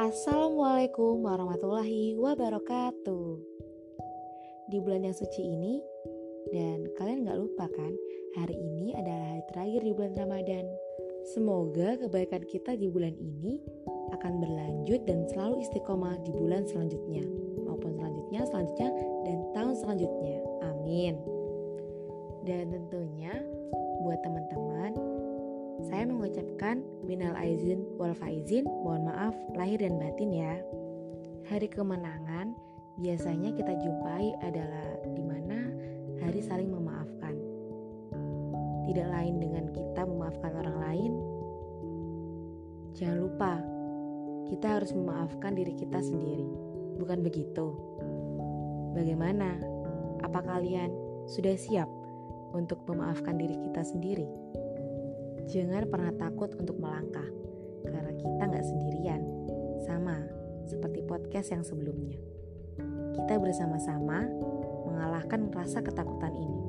Assalamualaikum warahmatullahi wabarakatuh. Di bulan yang suci ini Dan kalian gak lupa kan Hari ini adalah hari terakhir di bulan Ramadan. Semoga kebaikan kita di bulan ini Akan berlanjut dan selalu istiqomah di bulan selanjutnya Maupun selanjutnya, selanjutnya, dan tahun selanjutnya. Amin. Dan tentunya buat teman-teman saya mengucapkan minal aizin wal faizin, mohon maaf lahir dan batin ya. Hari kemenangan biasanya kita jumpai adalah di mana hari saling memaafkan. Tidak lain dengan kita memaafkan orang lain. Jangan lupa, kita harus memaafkan diri kita sendiri. Bukan begitu? Bagaimana? Apa kalian sudah siap untuk memaafkan diri kita sendiri? Jangan pernah takut untuk melangkah, karena kita nggak sendirian. Sama seperti podcast yang sebelumnya. Kita bersama-sama mengalahkan rasa ketakutan ini.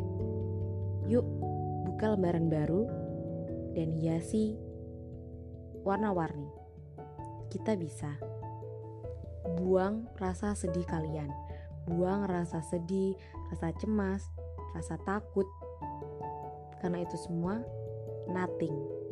Yuk, buka lembaran baru dan hiasi warna-warni. Kita bisa. Buang rasa sedih kalian. Buang rasa sedih, rasa cemas, rasa takut. Karena itu semua nothing.